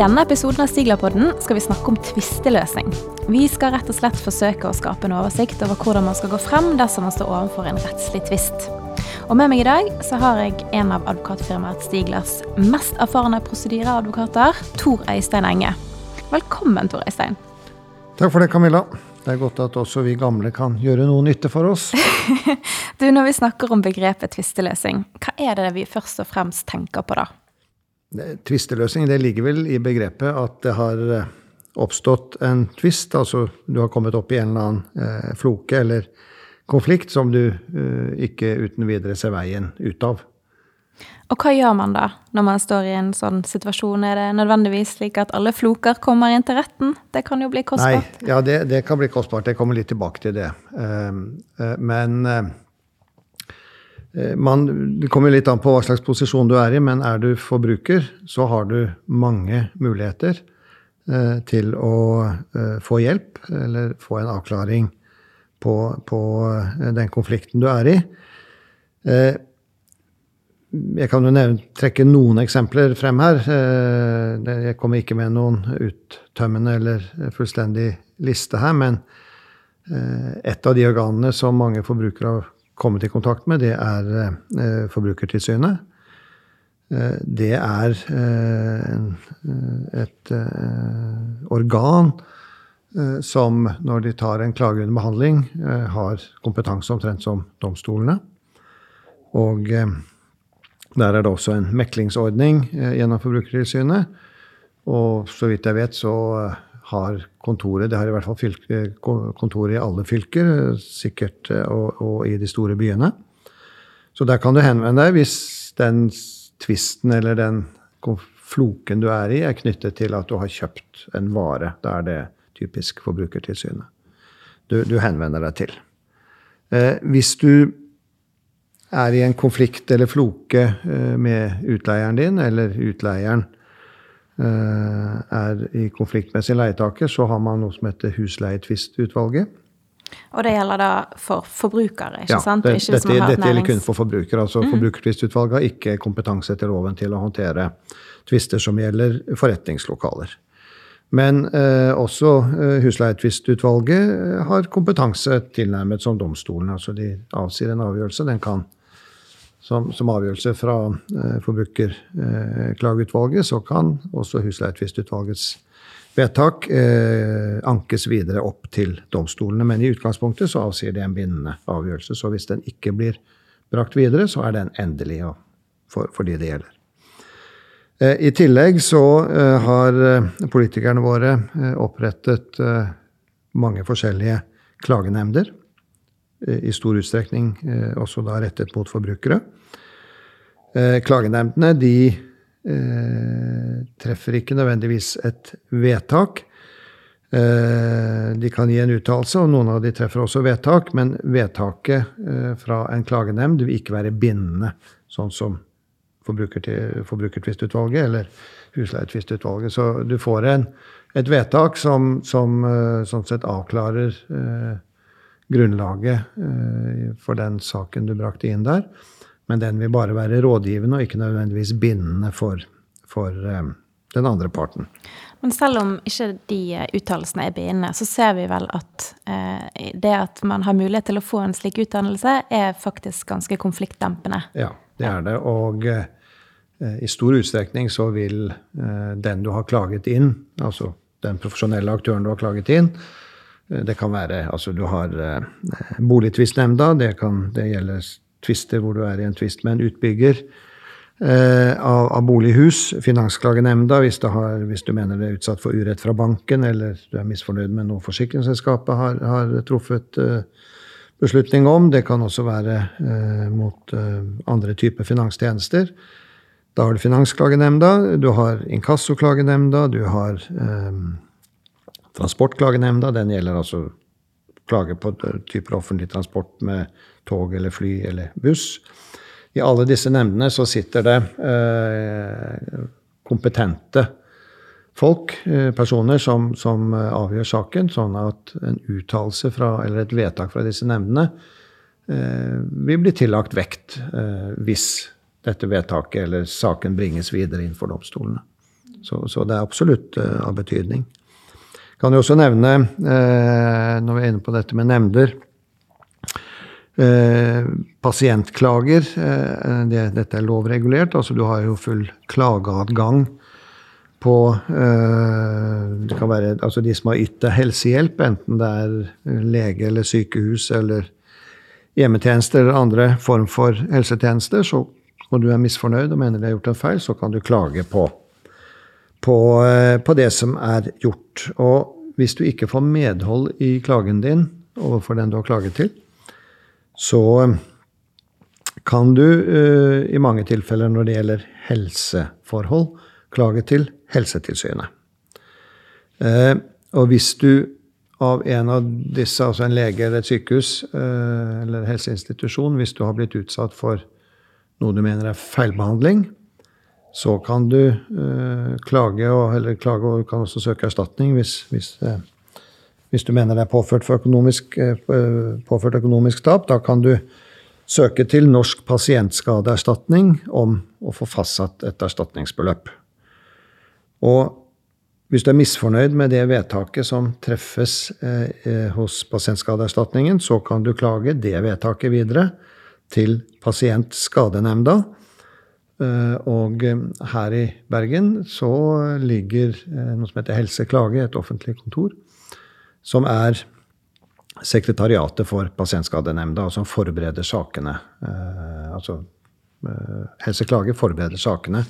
denne episoden av Siglerpodden skal vi snakke om tvisteløsning. Vi skal rett og slett forsøke å skape en oversikt over hvordan man skal gå frem dersom man står overfor en rettslig tvist. Og med meg i dag så har jeg en av advokatfirmaet Stiglers mest erfarne prosedyreadvokater, Tor Øystein Enge. Velkommen, Tor Øystein. Takk for det, Camilla. Det er godt at også vi gamle kan gjøre noe nytte for oss. du, Når vi snakker om begrepet tvisteløsning, hva er det vi først og fremst tenker på da? Tvisteløsning det ligger vel i begrepet at det har eh, oppstått en tvist. Altså du har kommet opp i en eller annen eh, floke eller konflikt som du eh, ikke uten videre ser veien ut av. Og hva gjør man da, når man står i en sånn situasjon? Er det nødvendigvis slik at alle floker kommer inn til retten? Det kan jo bli kostbart. Nei, ja, det, det kan bli kostbart. Jeg kommer litt tilbake til det. Uh, men man, Det kommer litt an på hva slags posisjon du er i, men er du forbruker, så har du mange muligheter til å få hjelp eller få en avklaring på, på den konflikten du er i. Jeg kan jo nevne, trekke noen eksempler frem her. Eh, jeg kommer ikke med noen uttømmende eller fullstendig liste her, men eh, et av de organene som mange forbrukere har kommet i kontakt med, det er eh, Forbrukertilsynet. Det er et organ som, når de tar en klage under behandling, har kompetanse omtrent som domstolene. Og der er det også en meklingsordning eh, gjennom Forbrukertilsynet. Og så vidt jeg vet, så eh, har kontoret Det har i hvert fall fylke, kontoret i alle fylker, sikkert eh, og, og, i de store byene. Så der kan du henvende deg hvis den tvisten eller den floken du er i, er knyttet til at du har kjøpt en vare. Da er det typisk Forbrukertilsynet du, du henvender deg til. Eh, hvis du er i en konflikt eller floke eh, med utleieren din, eller utleieren eh, er i konflikt med sin leietaker, så har man noe som heter husleietvistutvalget. Og det gjelder da for forbrukere, ikke ja, sant? Det, ikke dette, dette gjelder kun for forbrukere. altså mm. Forbrukertvistutvalget har ikke kompetanse etter loven til å håndtere tvister som gjelder forretningslokaler. Men eh, også eh, husleietvistutvalget har kompetanse tilnærmet som domstolen. Altså de avsier en avgjørelse. Den kan som, som avgjørelse fra eh, Forbrukerklageutvalget, så kan også husleietvistutvalgets vedtak eh, ankes videre opp til domstolene. Men i utgangspunktet så avsier det en bindende avgjørelse. Så hvis den ikke blir brakt videre, så er den endelig for, for de det gjelder. Eh, I tillegg så eh, har eh, politikerne våre eh, opprettet mange forskjellige klagenemnder i stor utstrekning også da rettet mot forbrukere. Eh, klagenemndene de eh, treffer ikke nødvendigvis et vedtak. Eh, de kan gi en uttalelse, og noen av de treffer også vedtak, men vedtaket fra en klagenemnd vil ikke være bindende, sånn som Forbrukertvistutvalget eller Husleietvistutvalget. Så du får en, et vedtak som, som sånn sett avklarer eh, grunnlaget eh, for den saken du brakte inn der. Men den vil bare være rådgivende og ikke nødvendigvis bindende for, for um, den andre parten. Men selv om ikke de uttalelsene er bindende, så ser vi vel at eh, det at man har mulighet til å få en slik utdannelse, er faktisk ganske konfliktdempende. Ja, det er det. Og eh, i stor utstrekning så vil eh, den du har klaget inn, altså den profesjonelle aktøren du har klaget inn, eh, det kan være altså du har eh, boligtvistnemnda, det, det gjelder tvister hvor du er i en tvist med en utbygger eh, av, av, bolighus. Finansklagenemnda hvis, hvis, du mener du er utsatt for urett fra banken, eller du er misfornøyd med noe forsikringsselskapet har, har truffet eh, beslutning om. Det kan også være eh, mot eh, andre typer finanstjenester. Da har du Finansklagenemnda, du har Inkassoklagenemnda, du har eh, Transportklagenemnda. Den gjelder altså klage på typer offentlig transport med tog eller fly eller buss. I alle disse nemndene så sitter det eh, kompetente folk, eh, personer, som, som, avgjør saken, sånn at en uttalelse eller et vedtak fra disse nemndene eh, vil bli tillagt vekt eh, hvis dette vedtaket eller saken bringes videre inn for domstolene. Så, så det er absolutt av betydning. Kan jo også nevne, uh, når vi er inne på dette med nemnder uh, Pasientklager. Det, dette er lovregulert. altså Du har jo full klageadgang på Det kan være altså de som har ytt deg helsehjelp, enten det er lege eller sykehus eller hjemmetjenester eller andre form for helsetjenester, så, og du er misfornøyd og mener de har gjort en feil, så kan du klage på, på, eh, på det som er gjort. Og hvis du ikke får medhold i klagen din overfor den du har klaget til, så kan du uh, i mange tilfeller når det gjelder helseforhold, klage til Helsetilsynet. Og hvis du av en av disse, altså en lege eller et sykehus eh, eller helseinstitusjon, hvis du har blitt utsatt for noe du mener er feilbehandling, så kan du uh, klage, og, eller klage og kan også søke erstatning hvis, hvis, uh, hvis du mener det er påført, økonomisk, uh, påført økonomisk tap. Da kan du søke til Norsk pasientskadeerstatning om å få fastsatt et erstatningsbeløp. Og hvis du er misfornøyd med det vedtaket som treffes eh, eh, hos Pasientskadeerstatningen, så kan du klage det vedtaket videre til Pasientskadenemnda. Eh, og eh, her i Bergen så ligger eh, noe som heter Helseklage, et offentlig kontor, som er sekretariatet for Pasientskadenemnda, og som forbereder sakene. Altså Helseklage forbereder sakene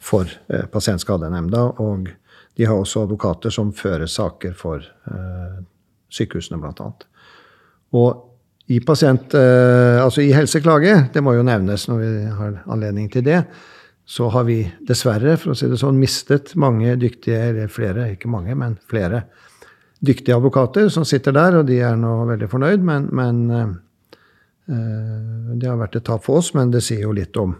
for Pasientskadenemnda. og de har også advokater som fører saker for eh, sykehusene, bl.a. Og i, pasient, eh, altså i helseklage, det må jo nevnes når vi har anledning til det, så har vi dessverre, for å si det sånn, mistet mange dyktige, eller flere, ikke mange, men flere dyktige advokater som sitter der, og de er nå veldig fornøyd, men, men eh, det har vært et tap for oss, men det sier jo litt om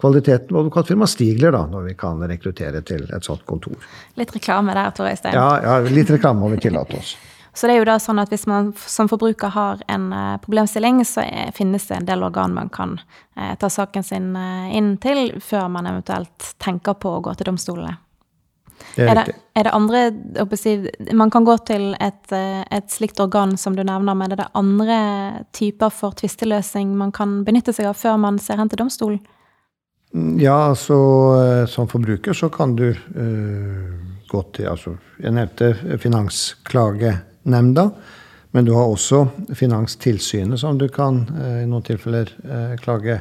kvaliteten på advokatfirmaet stiger da, når vi kan rekruttere til et sånt kontor. Litt reklame der, Tor Øystein. Ja, ja, litt reklame må vi tillate oss. Så det er jo da sånn at Hvis man som forbruker har en uh, problemstilling, så er, finnes det en del organ man kan uh, ta saken sin inn til, før man eventuelt tenker på å gå til domstolene. Det er, er, det, er, det, andre si, Man kan gå til et, et, slikt organ som du nevner, men er det andre typer for tvisteløsning man kan benytte seg av før man ser hen til domstolen? Ja, altså eh, som forbruker så kan du uh, gå til altså, Jeg nevnte Finansklagenemnda. Men du har også Finanstilsynet, som du kan uh, i noen tilfeller uh, klage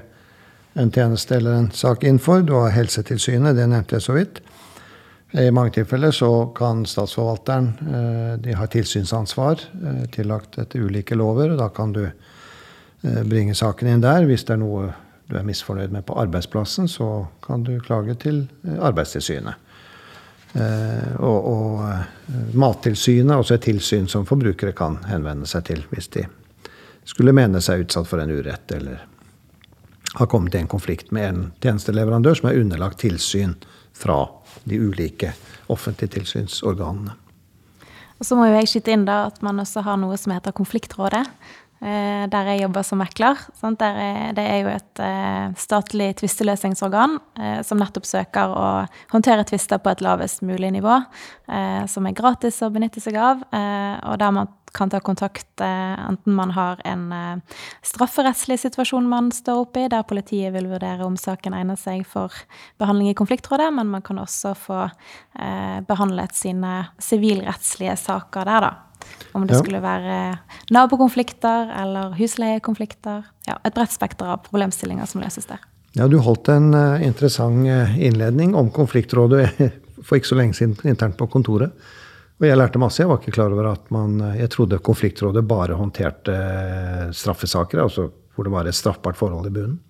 en tjeneste eller en sak innenfor. Du har Helsetilsynet, det nevnte jeg så vidt. I mange tilfeller så kan statsforvalteren De har tilsynsansvar tillagt etter ulike lover. og Da kan du bringe saken inn der hvis det er noe du er misfornøyd med på arbeidsplassen, så kan du klage til eh, Arbeidstilsynet. Eh, og, og eh, Mattilsynet er også et tilsyn som forbrukere kan henvende seg til hvis de skulle mene seg utsatt for en urett eller har kommet i en konflikt med en tjenesteleverandør som er underlagt tilsyn fra de ulike offentlige tilsynsorganene. Og så må jo jeg skyte inn da at man også har noe som heter Konfliktrådet. Eh, der jeg jobber som mekler. Er, det er jo et eh, statlig tvisteløsningsorgan eh, som nettopp søker å håndtere tvister på et lavest mulig nivå, som er gratis å benytte seg av, og der man kan ta kontakt enten man har en strafferettslig situasjon man står oppe i, der politiet vil vurdere om saken egner seg for behandling i konfliktrådet, men man kan også få behandlet sine sivilrettslige saker der, da. Om det ja. skulle være nabokonflikter eller husleiekonflikter. Ja, et bredt spekter av problemstillinger som løses der. Ja, Du holdt en uh, interessant uh, innledning om konfliktrådet for ikke så lenge siden internt på kontoret. Og jeg lærte masse. Jeg var ikke klar over at man uh, Jeg trodde konfliktrådet bare håndterte straffesaker, altså hvor det var et straffbart forhold i bunnen.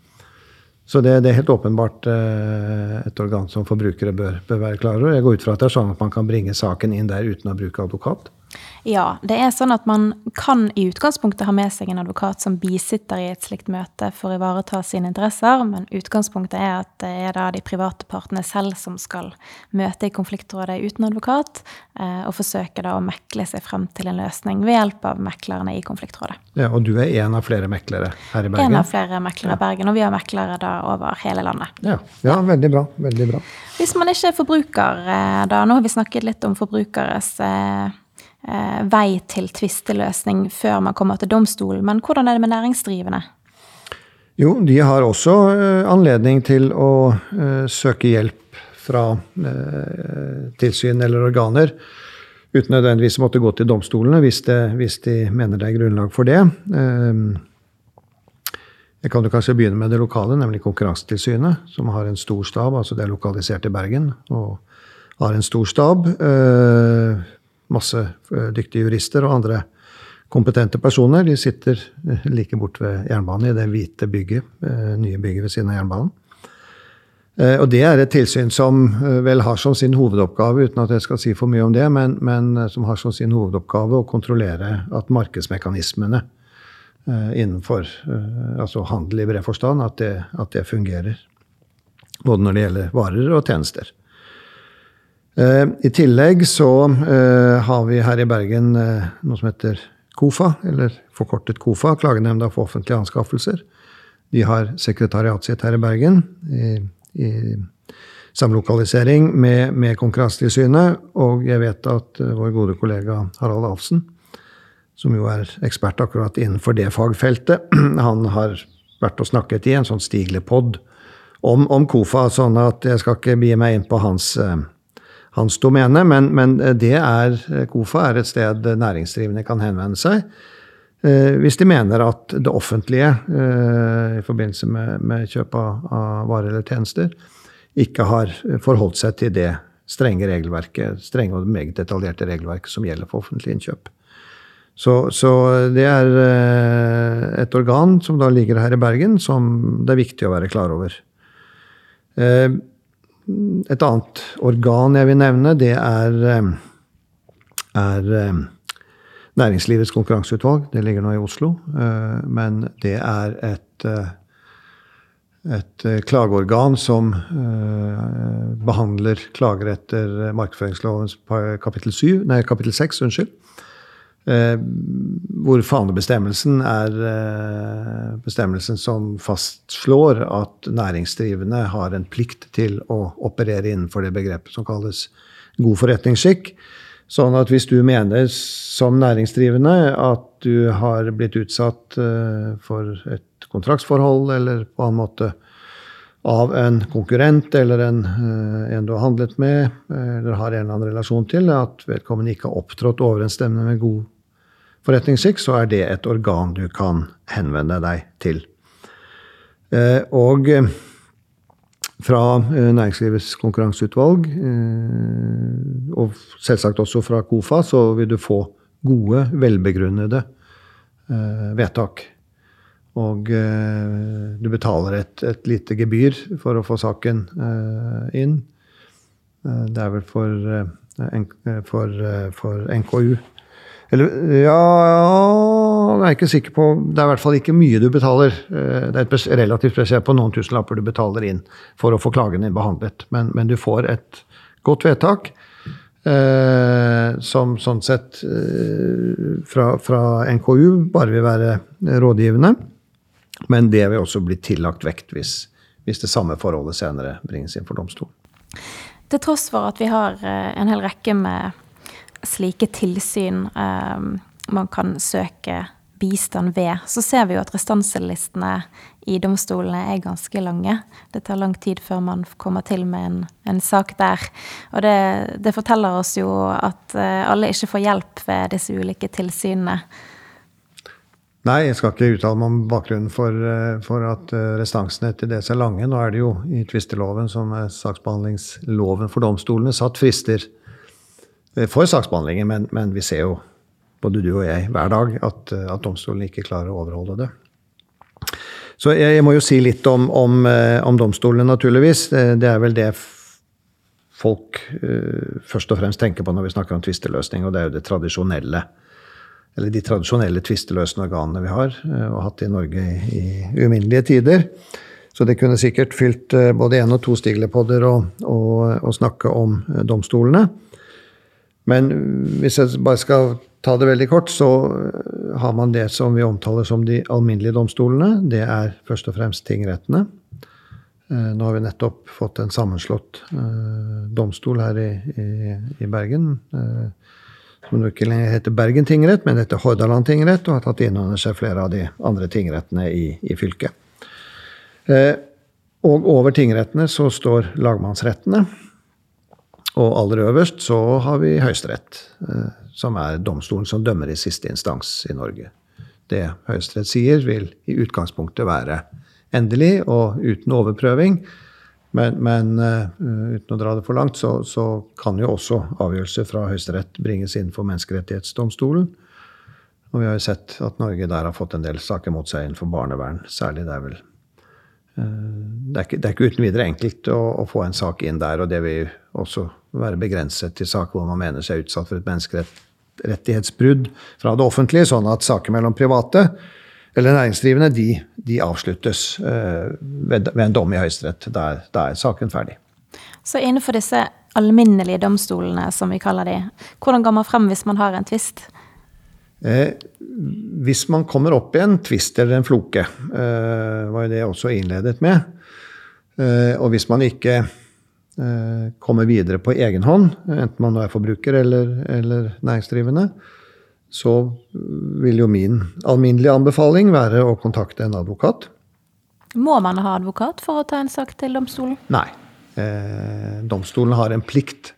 Så det, det, er helt åpenbart et organ som forbrukere bør, bør være klar over. Jeg går ut fra at det er sånn at man kan bringe saken inn der uten å bruke advokat. Ja, det er sånn at man kan i utgangspunktet ha med seg en advokat som bisitter i et slikt møte for å ivareta sine interesser, men utgangspunktet er at det er da de private partene selv som skal møte i konfliktrådet uten advokat, eh, og forsøke da å mekle seg frem til en løsning ved hjelp av meklerne i konfliktrådet. Ja, Og du er en av flere meklere her i Bergen? En av flere meklere i Bergen, og vi har meklere da over hele landet. Ja, ja veldig bra. Veldig bra. Hvis man ikke er forbruker, eh, da, nå har vi snakket litt om forbrukeres eh, vei til tvisteløsning før man kommer til domstolen. Men hvordan er det med næringsdrivende? Jo, de har også eh, anledning til å eh, søke hjelp fra eh, tilsyn eller organer. Uten nødvendigvis å måtte gå til domstolene hvis, det, hvis, de mener det er grunnlag for det. Eh, jeg kan jo kanskje begynne med det lokale, nemlig Konkurransetilsynet, som har en stor stab. altså Det er lokalisert i Bergen og har en stor stab. Masse eh, dyktige jurister og andre kompetente personer. De sitter eh, like bort ved jernbanen, i det hvite bygget, eh, nye bygget ved siden av jernbanen. Og det er et tilsyn som vel har som sin hovedoppgave, uten at jeg skal si for mye om det, men, men som har som sin hovedoppgave å kontrollere at markedsmekanismene innenfor altså handel i bred forstand, at det, at det fungerer. Både når det gjelder varer og tjenester. Eh, I tillegg så eh, har vi her i Bergen eh, noe som heter KOFA, eller forkortet KOFA, Klagenemnda for offentlige anskaffelser. De har sekretariatet sitt her i Bergen i, i samlokalisering med, med Konkurransetilsynet. Og jeg vet at vår gode kollega Harald Alfsen, som jo er ekspert akkurat innenfor det fagfeltet, han har vært og snakket i en sånn Stigle-pod om, om, KOFA, sånn at jeg skal ikke bie meg inn på hans hans domene, men, men det er, KOFA er et sted næringsdrivende kan henvende seg. Eh, hvis de mener at det offentlige eh, i forbindelse med, med kjøp av, varer eller tjenester ikke har forholdt seg til det strenge regelverket, strenge og meget detaljerte regelverket som gjelder for offentlige innkjøp. Så, så, det er eh, et organ som da ligger her i Bergen, som det er viktig å være klar over. Et annet organ jeg vil nevne, det er, eh, er eh, Næringslivets konkurranseutvalg. Det ligger nå i Oslo. Eh, men det er et, et klageorgan som behandler klager etter markedsføringslovens kapittel, 7, nei, kapittel 6. Unnskyld. Eh, hvor fanebestemmelsen er eh, bestemmelsen som fastslår at næringsdrivende har en plikt til å operere innenfor det begrepet som kalles god forretningsskikk. Sånn at hvis du mener som næringsdrivende at du har blitt utsatt eh, for et kontraktsforhold eller på annen måte av en konkurrent eller en, en, du har handlet med eller har en eller annen relasjon til, at vedkommende ikke har opptrådt overensstemmende med god forretningsskikk, så er det et organ du kan henvende deg til. Eh, og eh, fra eh, Næringslivets konkurranseutvalg, og selvsagt også fra KOFA, så vil du få gode, velbegrunnede vedtak. Og du betaler et, et lite gebyr for å få saken inn. Det er vel for, for, for NKU eller ja, jeg er ikke sikker på Det er i hvert fall ikke mye du betaler. Eh, det er et relativt spesielt på noen tusenlapper du betaler inn for å få klagen din behandlet. Men, men du får et godt vedtak. Eh, som sånn sett eh, fra, fra, NKU bare vil være rådgivende. Men det vil også bli tillagt vekt hvis, hvis det samme forholdet senere bringes inn for domstolen. Til tross for at vi har eh, en hel rekke med slike tilsyn um, man kan søke bistand ved, så ser vi jo at restanselistene i domstolene er ganske lange. Det tar lang tid før man kommer til med en, en sak der. Og det, det, forteller oss jo at uh, alle ikke får hjelp ved disse ulike tilsynene. Nei, jeg skal ikke uttale meg om bakgrunnen for, eh, for at eh, restansene til dels er lange. Nå er det jo i tvisteloven, som er saksbehandlingsloven for domstolene, satt frister Eh, for saksbehandlingen, men, men, vi ser jo, både du og jeg, hver dag at, eh, at domstolen ikke klarer å overholde det. Så jeg, jeg må jo si litt om, om, eh, om domstolene, naturligvis. Det er vel det folk uh, først og fremst tenker på når vi snakker om tvisteløsning, og det er jo det tradisjonelle eller de tradisjonelle tvisteløsende organene vi har uh, og hatt i Norge i, i uminnelige tider. Så det kunne sikkert fylt både én og to stiglepodder å snakke om domstolene. Men hvis jeg bare skal ta det veldig kort, så har man det som vi omtaler som de alminnelige domstolene. Det er først og fremst tingrettene. Eh, nå har vi nettopp fått en sammenslått uh, domstol her i, i, i Bergen. Som ikke lenger heter Bergen tingrett, men heter Hordaland tingrett, og har tatt inn under seg flere av de andre tingrettene i, i fylket. Og over tingrettene så står lagmannsrettene. Og aller øverst så har vi Høyesterett, som er domstolen som dømmer i siste instans i Norge. Det Høyesterett sier, vil i utgangspunktet være endelig og uten overprøving. Men, men uh, uten å dra det for langt, så, så kan jo også avgjørelser fra Høyesterett bringes inn for Menneskerettighetsdomstolen. Og vi har jo sett at Norge der har fått en del saker mot seg innenfor barnevern. Særlig det er vel uh, det, er ikke, det er, ikke, uten videre enkelt å, å, få en sak inn der, og det vil også være begrenset til saker hvor man mener seg utsatt for et menneskerettighetsbrudd fra det offentlige, sånn at saker mellom private eller næringsdrivende, de, de avsluttes uh, ved, ved, en dom i Høyesterett. Da, da er saken ferdig. Så innenfor disse alminnelige domstolene, som vi kaller de, hvordan går man frem hvis man har en tvist? Eh, hvis man kommer opp i en tvist eller en floke, eh, var jo det også innledet med, eh, og hvis man ikke eh, kommer videre på egen hånd, enten man er forbruker eller, eller næringsdrivende, så vil jo min alminnelige anbefaling være å kontakte en advokat. Må man ha advokat for å ta en sak til domstolen? Nei. Eh, domstolen har en plikt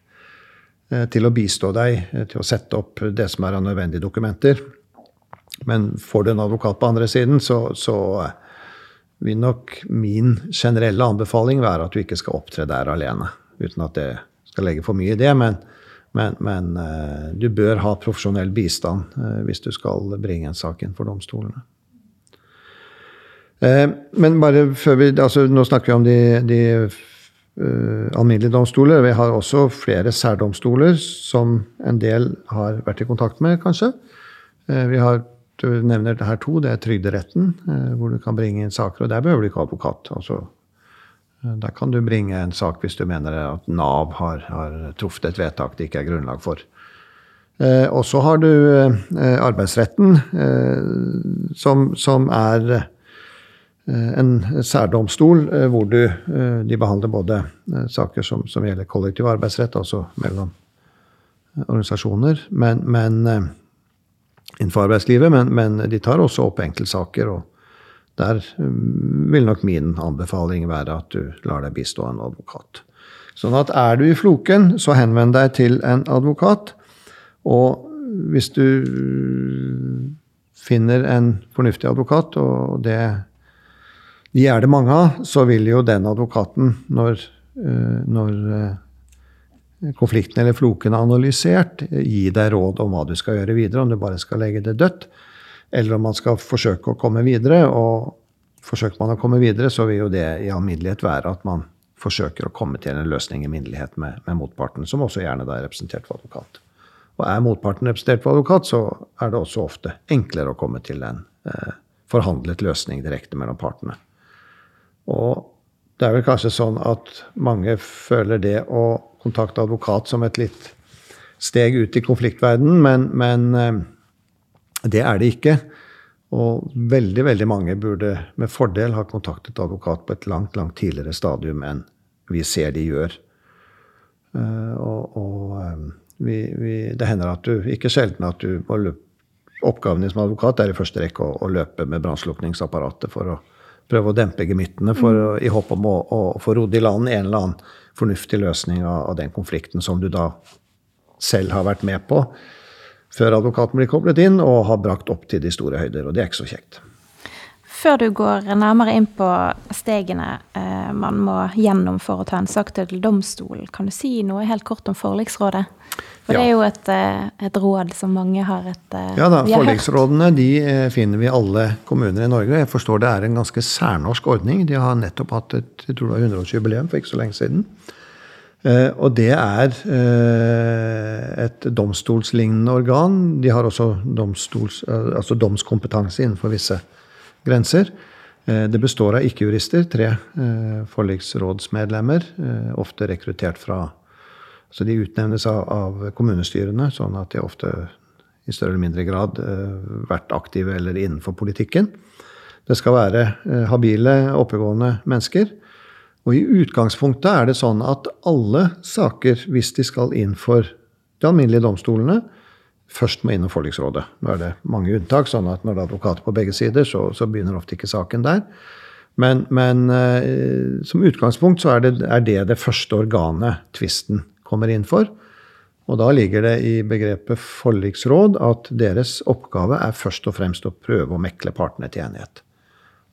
eh, til å bistå deg eh, til å sette opp det som er av nødvendige dokumenter. Men får du en advokat på andre siden, så, så eh, vil nok min generelle anbefaling være at du ikke skal opptre der alene. Uten at det skal legge for mye i det. men men, men uh, du bør ha profesjonell bistand uh, hvis du skal bringe en sak inn for domstolene. Uh, men bare før vi, altså Nå snakker vi om de, de alminnelige domstoler. Vi har også flere særdomstoler som en del har vært i kontakt med, kanskje. vi har du nevner her to. Det er Trygderetten, hvor du kan bringe inn saker. Og der behøver du ikke advokat. altså der kan du bringe en sak hvis du mener at Nav har, har truffet et vedtak det ikke er grunnlag for. Eh, og så har du eh, arbeidsretten, eh, som, som, er eh, en særdomstol eh, hvor du, eh, de behandler både saker som, som, gjelder kollektiv arbeidsrett, altså mellom organisasjoner, men, men innenfor arbeidslivet, men, men, de tar også opp enkeltsaker. og der mm, vil nok min anbefaling være at du lar deg bistå en advokat. Sånn at er du i floken, så henvend deg til en advokat. Og hvis du finner en fornuftig advokat, og det de er det mange av, så vil jo den advokaten, når, eh, når eh, konflikten eller floken er analysert, gi deg råd om hva du skal gjøre videre, om du bare skal legge det dødt eller om man skal forsøke å komme videre. Og forsøker man å komme videre, så vil jo det i alminnelighet være at man forsøker å komme til en løsning i minnelighet med, med motparten, som også gjerne da er representert ved advokat. Og er motparten representert ved advokat, så er det også ofte enklere å komme til en eh, forhandlet løsning direkte mellom partene. Og det er vel kanskje sånn at mange føler det å kontakte advokat som et litt steg ut i konfliktverdenen, men, men eh, det er det ikke. Og veldig veldig mange burde med fordel ha kontaktet advokat på et langt langt tidligere stadium enn vi ser de gjør. Uh, og, og um, vi, vi, det hender at du ikke sjelden at du må løpe Oppgaven din som advokat er i første rekke å, å løpe med brannslukningsapparatet for å prøve å dempe gemyttene for, mm. i håp om å, å få rodd i land en eller annen fornuftig løsning av, av den konflikten som du da selv har vært med på før advokaten blir koblet inn og har brakt opp til de store høyder. Og det er ikke så kjekt. Før du går nærmere inn på stegene eh, man må gjennom for å ta en sak til domstolen, kan du si noe helt kort om forliksrådet? For ja. det er jo et, eh, et, råd som mange har et eh, Ja da, forliksrådene de eh, finner vi i alle kommuner i Norge. Jeg forstår det er en ganske særnorsk ordning. De har nettopp hatt et jeg tror det var 100-årsjubileum for ikke så lenge siden. Eh, og det er eh, et domstolslignende organ. De har også domstols, altså domskompetanse innenfor visse grenser. Det består av ikke-jurister, tre forliksrådsmedlemmer, ofte rekruttert fra Så de utnevnes av, kommunestyrene, sånn at de ofte i større eller mindre grad vært aktive eller innenfor politikken. Det skal være habile, oppegående mennesker og i utgangspunktet er det sånn at alle saker, hvis de skal inn for de alminnelige domstolene, først må innom forliksrådet. Nå er det mange unntak, sånn at når det er advokater på begge sider, så, så begynner ofte ikke saken der. Men, men eh, som utgangspunkt så er det, er det, det første organet tvisten kommer inn for. Og da ligger det i begrepet forliksråd at deres oppgave er først og fremst å prøve å mekle partene til enighet.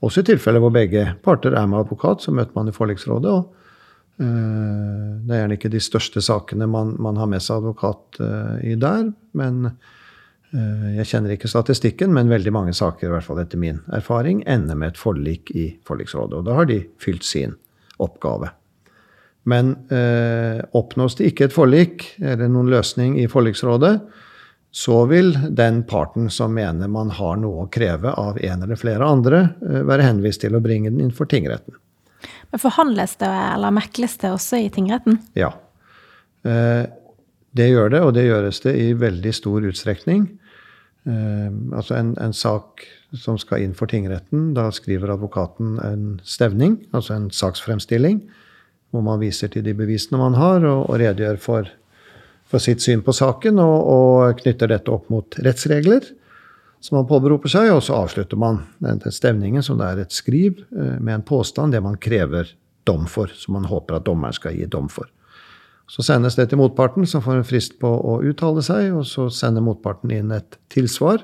Også i tilfeller hvor begge parter er med advokat, så møter man i forliksrådet. og Det er gjerne ikke de største sakene man, man har med seg advokat uh, i der. Men uh, jeg kjenner ikke statistikken, men veldig mange saker, i hvert fall etter min erfaring, ender med et forlik i forliksrådet. Og da har de fylt sin oppgave. Men oppnås det ikke et forlik eller noen løsning i forliksrådet, så vil den parten som mener man har noe å kreve av en eller flere andre, eh, være henvist til å bringe den inn for tingretten. Men Forhandles det eller mekles det også i tingretten? Ja. Eh, det gjør det, og det gjøres det i veldig stor utstrekning. Eh, altså en, en sak som skal inn for tingretten, da skriver advokaten en stevning, altså en saksfremstilling, hvor man viser til de bevisene man har, og, og redegjør for for sitt syn på saken, og, og knytter dette opp mot rettsregler som man påberoper seg, og så avslutter man den stevningen, som det er et skriv eh, med en påstand, det man krever dom for, som man håper at dommeren skal gi dom for. Så sendes det til motparten, som får en frist på å uttale seg, og så sender motparten inn et tilsvar.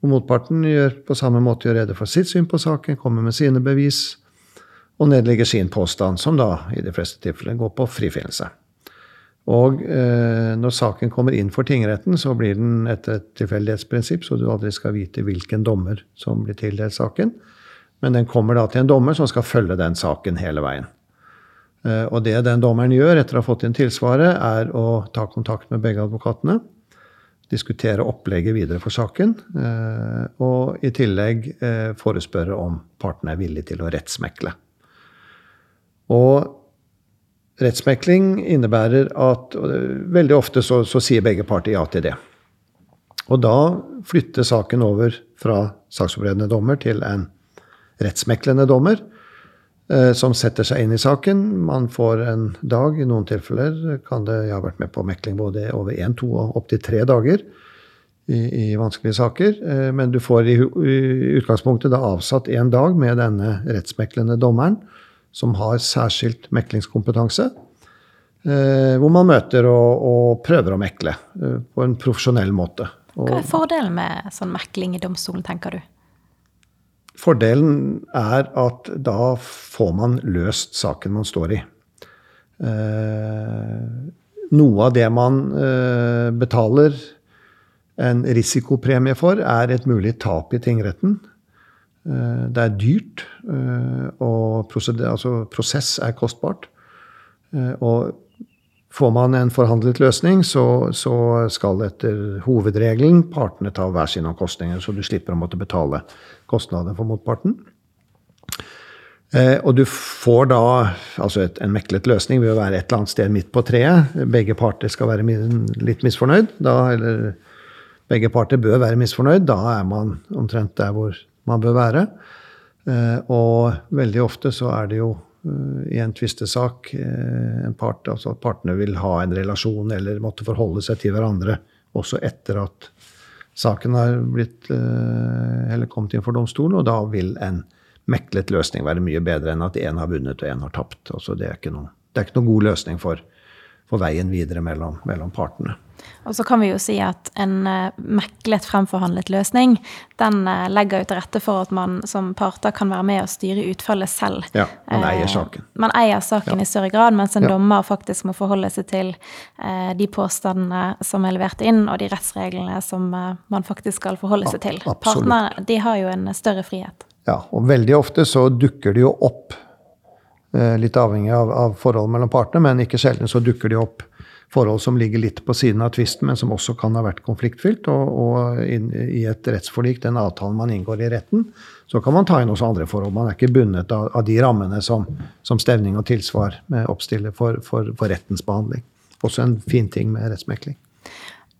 Og motparten gjør på samme måte gjør rede for sitt syn på saken, kommer med sine bevis, og nedlegger sin påstand, som da i de fleste tilfeller går på frifinnelse. Og eh, når saken kommer inn for tingretten, så blir den etter et tilfeldighetsprinsipp, så du aldri skal vite hvilken dommer som blir tildelt saken. Men den kommer da til en dommer som skal følge den saken hele veien. Eh, og det den dommeren gjør etter å ha fått inn tilsvaret, er å ta kontakt med begge advokatene. Diskutere opplegget videre for saken. Eh, og i tillegg eh, forespørre om partene er villige til å rettsmekle. Og Rettsmekling innebærer at veldig ofte så, så, sier begge parter ja til det. Og da flytter saken over fra saksforberedende dommer til en rettsmeklende dommer eh, som setter seg inn i saken. Man får en dag, i noen tilfeller kan det Jeg har vært med på mekling både over én, to og opptil tre dager i, i, vanskelige saker. Eh, men du får i, i utgangspunktet da avsatt én dag med denne rettsmeklende dommeren som har særskilt meklingskompetanse. Eh, hvor man møter og, og prøver å mekle eh, på en profesjonell måte. Og Hva er fordelen med sånn mekling i domstolen, tenker du? Fordelen er at da får man løst saken man står i. Eh, noe av det man eh, betaler en risikopremie for, er et mulig tap i tingretten. Eh, det er dyrt, eh, og altså prosess er kostbart. Eh, og får man en forhandlet løsning, så, skal etter hovedregelen partene ta hver sine omkostninger, så du slipper å måtte betale kostnader for motparten. og du får da altså en meklet løsning ved å være et eller annet sted midt på treet. Begge parter skal være litt misfornøyd, da, eller begge parter bør være misfornøyd. Da er man omtrent der hvor man bør være. Eh, og veldig ofte så er det jo eh, i en tvistesak eh, en part, altså at partene vil ha en relasjon eller måtte forholde seg til hverandre også etter at saken har blitt eller kommet inn for domstolen, og da vil en meklet løsning være mye bedre enn at én har vunnet og én har tapt. Altså det, er noe, det, er ikke noen god løsning for, for veien videre mellom, mellom partene. Og så kan vi jo si at en uh, meklet fremforhandlet løsning, den uh, legger jo til rette for at man som parter kan være med og styre utfallet selv. Ja, Man eier eh, saken. Man eier saken ja. i større grad, mens en ja. dommer faktisk må forholde seg til de påstandene som er levert inn, og de rettsreglene som man faktisk skal forholde seg til. Partene de har jo en større frihet. Ja, og veldig ofte så dukker det jo opp Eh, litt avhengig av, av forholdet mellom partene, men ikke sjelden så dukker de opp forhold som ligger litt på siden av tvisten, men som også kan ha vært konfliktfylt. Og, og i et rettsforlik, den avtalen man inngår i retten, så kan man ta inn også andre forhold. Man er ikke bundet av, av de rammene som, som, stevning og tilsvar oppstiller for, for, for, rettens behandling. Også en fin ting med rettsmekling.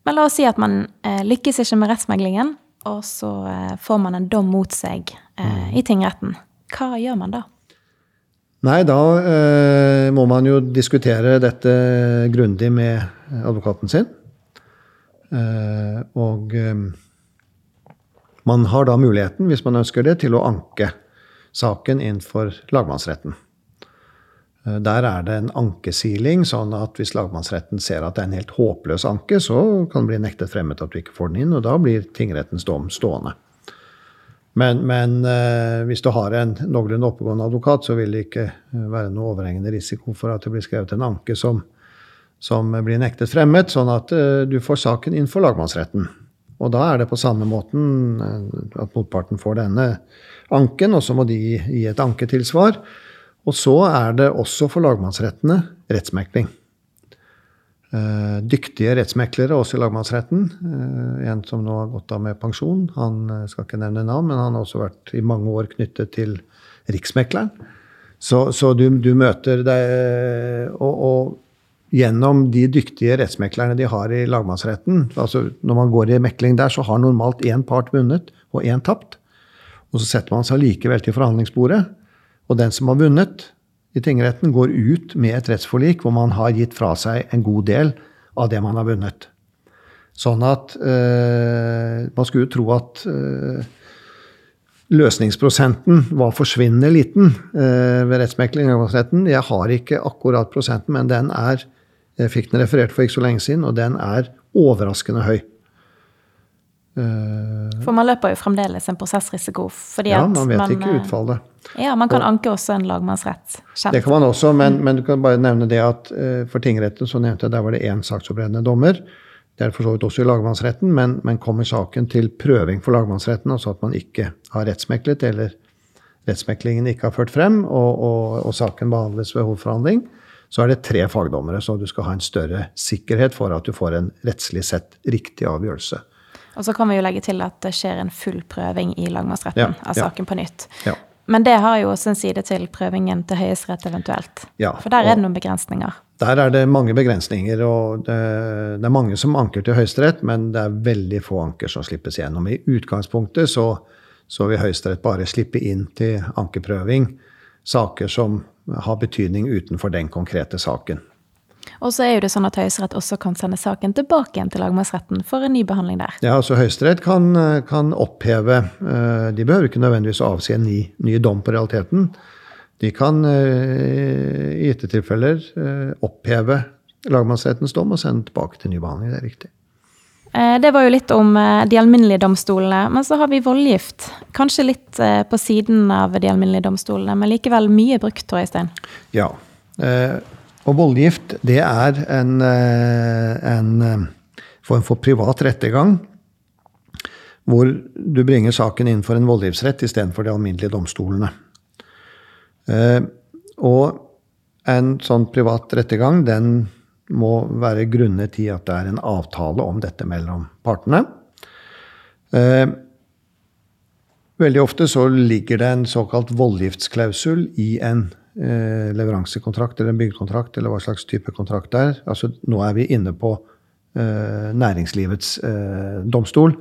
Men la oss si at man eh, lykkes ikke med rettsmeglingen, og så eh, får man en dom mot seg eh, mm. i tingretten. Hva gjør man da? Nei, da eh, må man jo diskutere dette grundig med advokaten sin. Eh, og eh, man har da muligheten, hvis man ønsker det, til å anke saken innenfor lagmannsretten. Eh, der er det en ankesiling, sånn at hvis lagmannsretten ser at det er en helt håpløs anke, så kan det bli nektet fremmet at du ikke får den inn, og da blir tingrettens dom stående. Men, men eh, hvis du har en noenlunde oppegående advokat, så vil det ikke eh, være noe overhengende risiko for at det blir skrevet en anke som, som blir nektet fremmet, sånn at eh, du får saken inn for lagmannsretten. Og da er det på samme måten eh, at motparten får denne anken, og så må de gi et anketilsvar. Og så er det også for lagmannsrettene rettsmekling. Uh, dyktige rettsmeklere også i lagmannsretten. Uh, en som nå har gått av med pensjon. Han uh, skal ikke nevne navn, men han har også vært i mange år knyttet til Riksmekleren. Så, så du, du, møter deg og, og, gjennom de dyktige rettsmeklerne de har i lagmannsretten altså Når man går i mekling der, så har normalt én part vunnet og én tapt. Og så setter man seg likevel til forhandlingsbordet. Og den som har vunnet, i tingretten går ut med et rettsforlik hvor man har gitt fra seg en god del av det man har vunnet. Sånn at eh, Man skulle tro at eh, løsningsprosenten var forsvinnende liten eh, ved rettsmekling i lagmannsretten. Jeg har ikke akkurat prosenten, men den er jeg fikk den referert for ikke så lenge siden, og den er overraskende høy. Eh, For man løper jo fremdeles en prosessrisiko. Fordi ja, man vet man, ikke eh, utfallet. Ja, Man kan og, anke også en lagmannsrett. Kjent. Det kan man også, men, mm. men, du kan bare nevne det at uh, for tingretten så nevnte jeg der var det én saksopprettende dommer. Det er for så vidt også i lagmannsretten, men, men kommer saken til prøving for lagmannsretten, altså at man ikke har rettsmeklet, eller rettsmeklingen ikke har ført frem, og, og, og saken behandles ved hovedforhandling, så er det tre fagdommere. Så du skal ha en større sikkerhet for at du får en rettslig sett riktig avgjørelse. Og så kan vi jo legge til at det skjer en full prøving i lagmannsretten ja, av saken på nytt. Ja. Men det har jo også en side til prøvingen til Høyesterett eventuelt. Ja, For der er det noen begrensninger. Der er det mange begrensninger. og det, det er mange som anker til Høyesterett, men det er veldig få anker som slippes gjennom. I utgangspunktet så, så vil Høyesterett bare slippe inn til ankeprøving saker som har betydning utenfor den konkrete saken. Og så er jo det sånn at Høyesterett også kan sende saken tilbake igjen til lagmannsretten for en ny behandling der. Ja, altså Høyesterett kan, kan, oppheve eh, De behøver ikke nødvendigvis å avsi en ny, ny, dom på realiteten. De kan eh, i gitte tilfeller eh, oppheve lagmannsrettens dom og sende tilbake til ny behandling. Det er riktig. Det var jo litt om de alminnelige domstolene. Men så har vi voldgift. Kanskje litt på siden av de alminnelige domstolene, men likevel mye brukt, Øystein? Ja. Og voldgift, det er en, eh, en eh, form for privat rettergang. Hvor du bringer saken inn for en voldgiftsrett istedenfor de alminnelige domstolene. Eh, og en sånn privat rettergang, den må være grunnet i at det er en avtale om dette mellom partene. Veldig ofte så ligger det en såkalt voldgiftsklausul i en eh, leveransekontrakt eller en byggekontrakt, eller hva slags type kontrakt det er. Altså, nå er vi inne på eh, næringslivets eh, domstol.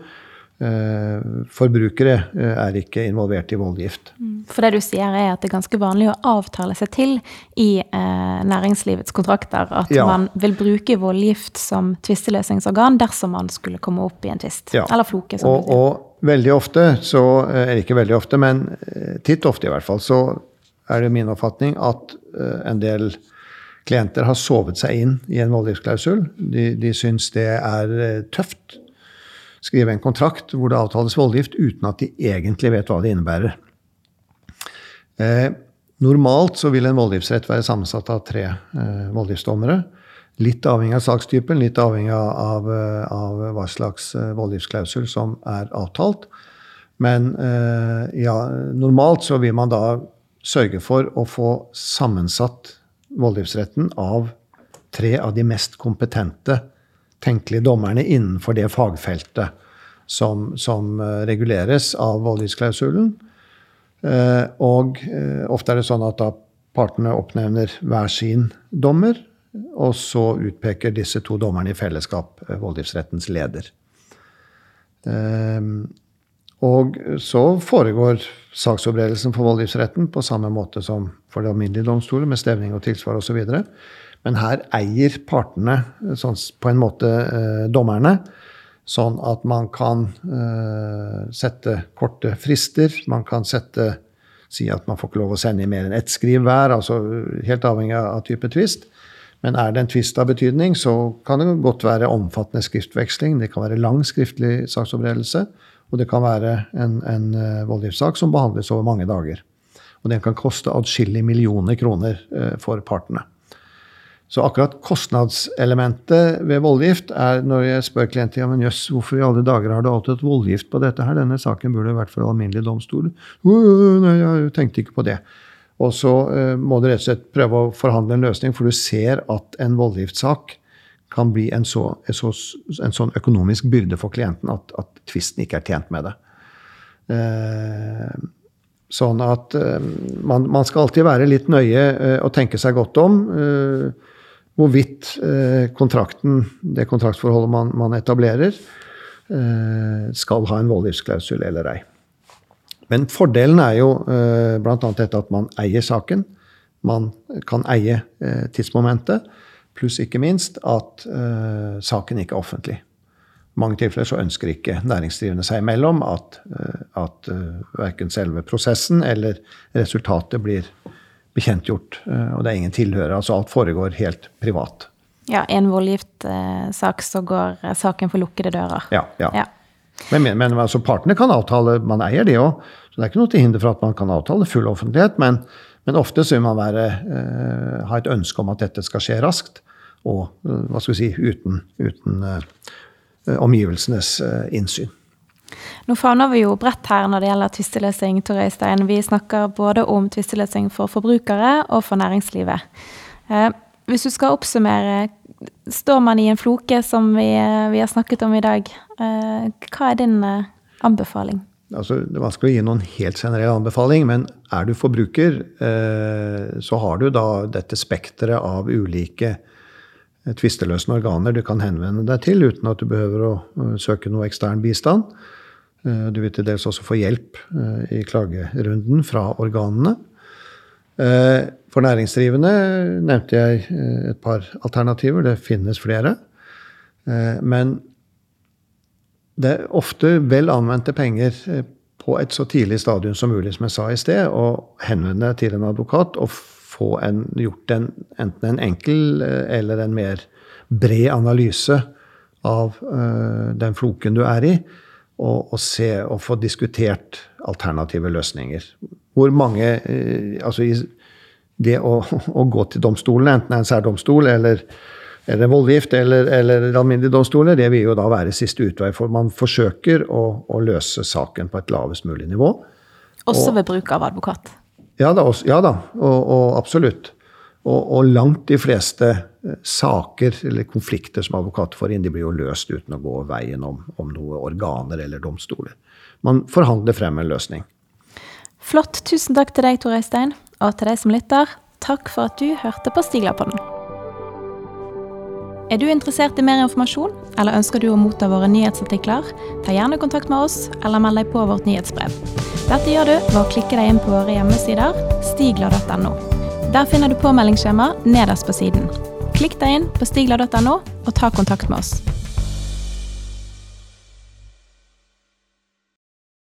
Eh, forbrukere eh, er ikke involvert i voldgift. Mm. For det du sier er at det er ganske vanlig å avtale seg til i næringslivets kontrakter at ja. man vil bruke voldgift som tvisteløsningsorgan dersom man skulle komme opp i en tvist. Ja. Eller floke. Og, og veldig ofte, så, eller ikke veldig ofte, men titt ofte i hvert fall, så er det min oppfatning at eh, en del klienter har sovet seg inn i en voldgiftsklausul. De, de syns det er eh, tøft. Skrive en kontrakt hvor det avtales voldgift uten at de egentlig vet hva det innebærer. Eh, normalt så vil en voldgiftsrett være sammensatt av tre eh, voldgiftsdommere. Litt avhengig av sakstypen, litt avhengig av, av hva slags eh, voldgiftsklausul som er avtalt. Men eh, ja, normalt så vil man da sørge for å få sammensatt voldgiftsretten av tre av de mest kompetente tenkelige dommerne innenfor det fagfeltet som, som eh, reguleres av voldgiftsklausulen. Eh, og eh, ofte er det sånn at da partene oppnevner hver sin dommer, og så utpeker disse to dommerne i fellesskap voldgiftsrettens leder. Og så foregår saksopprettelsen for voldgiftsretten på samme måte som for det alminnelige domstoler, med stevning og tilsvar osv. Men her eier partene sånn, på en måte eh, dommerne. Sånn at man kan eh, sette korte frister. Man kan sette, si at man får ikke lov å sende i mer enn ett skriv hver. altså Helt avhengig av type tvist. Men er det en tvist av betydning, så kan det godt være omfattende skriftveksling. Det kan være lang skriftlig saksoppredelse. Og det kan være en, en uh, voldgiftssak som behandles over mange dager. Og den kan koste atskillige millioner kroner uh, for partene. Så akkurat kostnadselementet ved voldgift er når jeg spør klienter ja, men jøss, hvorfor i alle dager har du alltid hatt voldgift på dette her? Denne saken burde vært for alminnelig domstol. Nei, jeg tenkte ikke på det. Og så uh, må du rett og slett prøve å forhandle en løsning, for du ser at en voldgiftssak kan bli en, så, en, så, en sånn økonomisk byrde for klienten at, at tvisten ikke er tjent med det. Eh, sånn at eh, man, man, skal alltid være litt nøye eh, og tenke seg godt om eh, hvorvidt eh, kontrakten, det kontraktsforholdet man, man etablerer, eh, skal ha en voldgiftsklausul eller ei. Men fordelen er jo bl.a. dette at man eier saken. Man kan eie tidsmomentet. Pluss ikke minst at uh, saken ikke er offentlig. I mange tilfeller så ønsker ikke næringsdrivende seg imellom at, uh, at uh, verken selve prosessen eller resultatet blir bekjentgjort. Og det er ingen tilhører. Altså alt foregår helt privat. Ja, en voldgiftsak, så går saken for lukkede dører. Ja. ja. ja. Men, men, men altså, partene kan avtale, man eier det òg. Så det er ikke noe til hinder for at man kan avtale full offentlighet. Men, men ofte så vil man være, ha et ønske om at dette skal skje raskt og eh, hva skal vi si, uten, uten uh, omgivelsenes uh, innsyn. Nå favner vi jo bredt her når det gjelder tvisteløsning. Tor Øystein. Vi snakker både om tvisteløsning for forbrukere og for næringslivet. Eh, hvis du skal oppsummere, står man i en floke som vi, vi har snakket om i dag. Eh, hva er din eh, anbefaling? Altså, det er vanskelig å gi noen helt generell anbefaling, men er du forbruker, så har du da dette spekteret av ulike tvisteløsende organer du kan henvende deg til uten at du behøver å søke noe ekstern bistand. Eh, du vil til dels også få hjelp eh, i klagerunden fra organene. Eh, for næringsdrivende nevnte jeg et par alternativer. Det finnes flere. Men det er ofte vel anvendte penger på et så tidlig stadium som mulig, som jeg sa i sted, å henvende deg til en advokat og få en, gjort en, enten en enkel eh, eller en mer bred analyse av uh, den floken du er i, og, og, se og få diskutert alternative løsninger. Hvor mange uh, Altså i, det å, å, gå til domstolene, enten det er en særdomstol eller, eller voldgift eller, eller alminnelige domstoler, det vil jo da være siste utvei. For man forsøker å, å løse saken på et lavest mulig nivå. Også ved bruk av advokat? Ja da, ja da og, og absolutt. Og, og, langt de fleste eh, saker eller konflikter som advokater får inn, de blir jo løst uten å gå veien om, om noen organer eller domstoler. Man forhandler frem en løsning. Flott. Tusen takk til deg, Tor Øystein. Og til deg som lytter, takk for at du hørte på Stiglerpodden. Er du interessert i mer informasjon, eller ønsker du å motta våre nyhetsartikler? Ta gjerne kontakt med oss, eller meld deg på vårt nyhetsbrev. Dette gjør du ved å klikke deg inn på våre hjemmesider stigler.no. Der finner du påmeldingsskjema nederst på siden. Klikk deg inn på stigler.no, og ta kontakt med oss.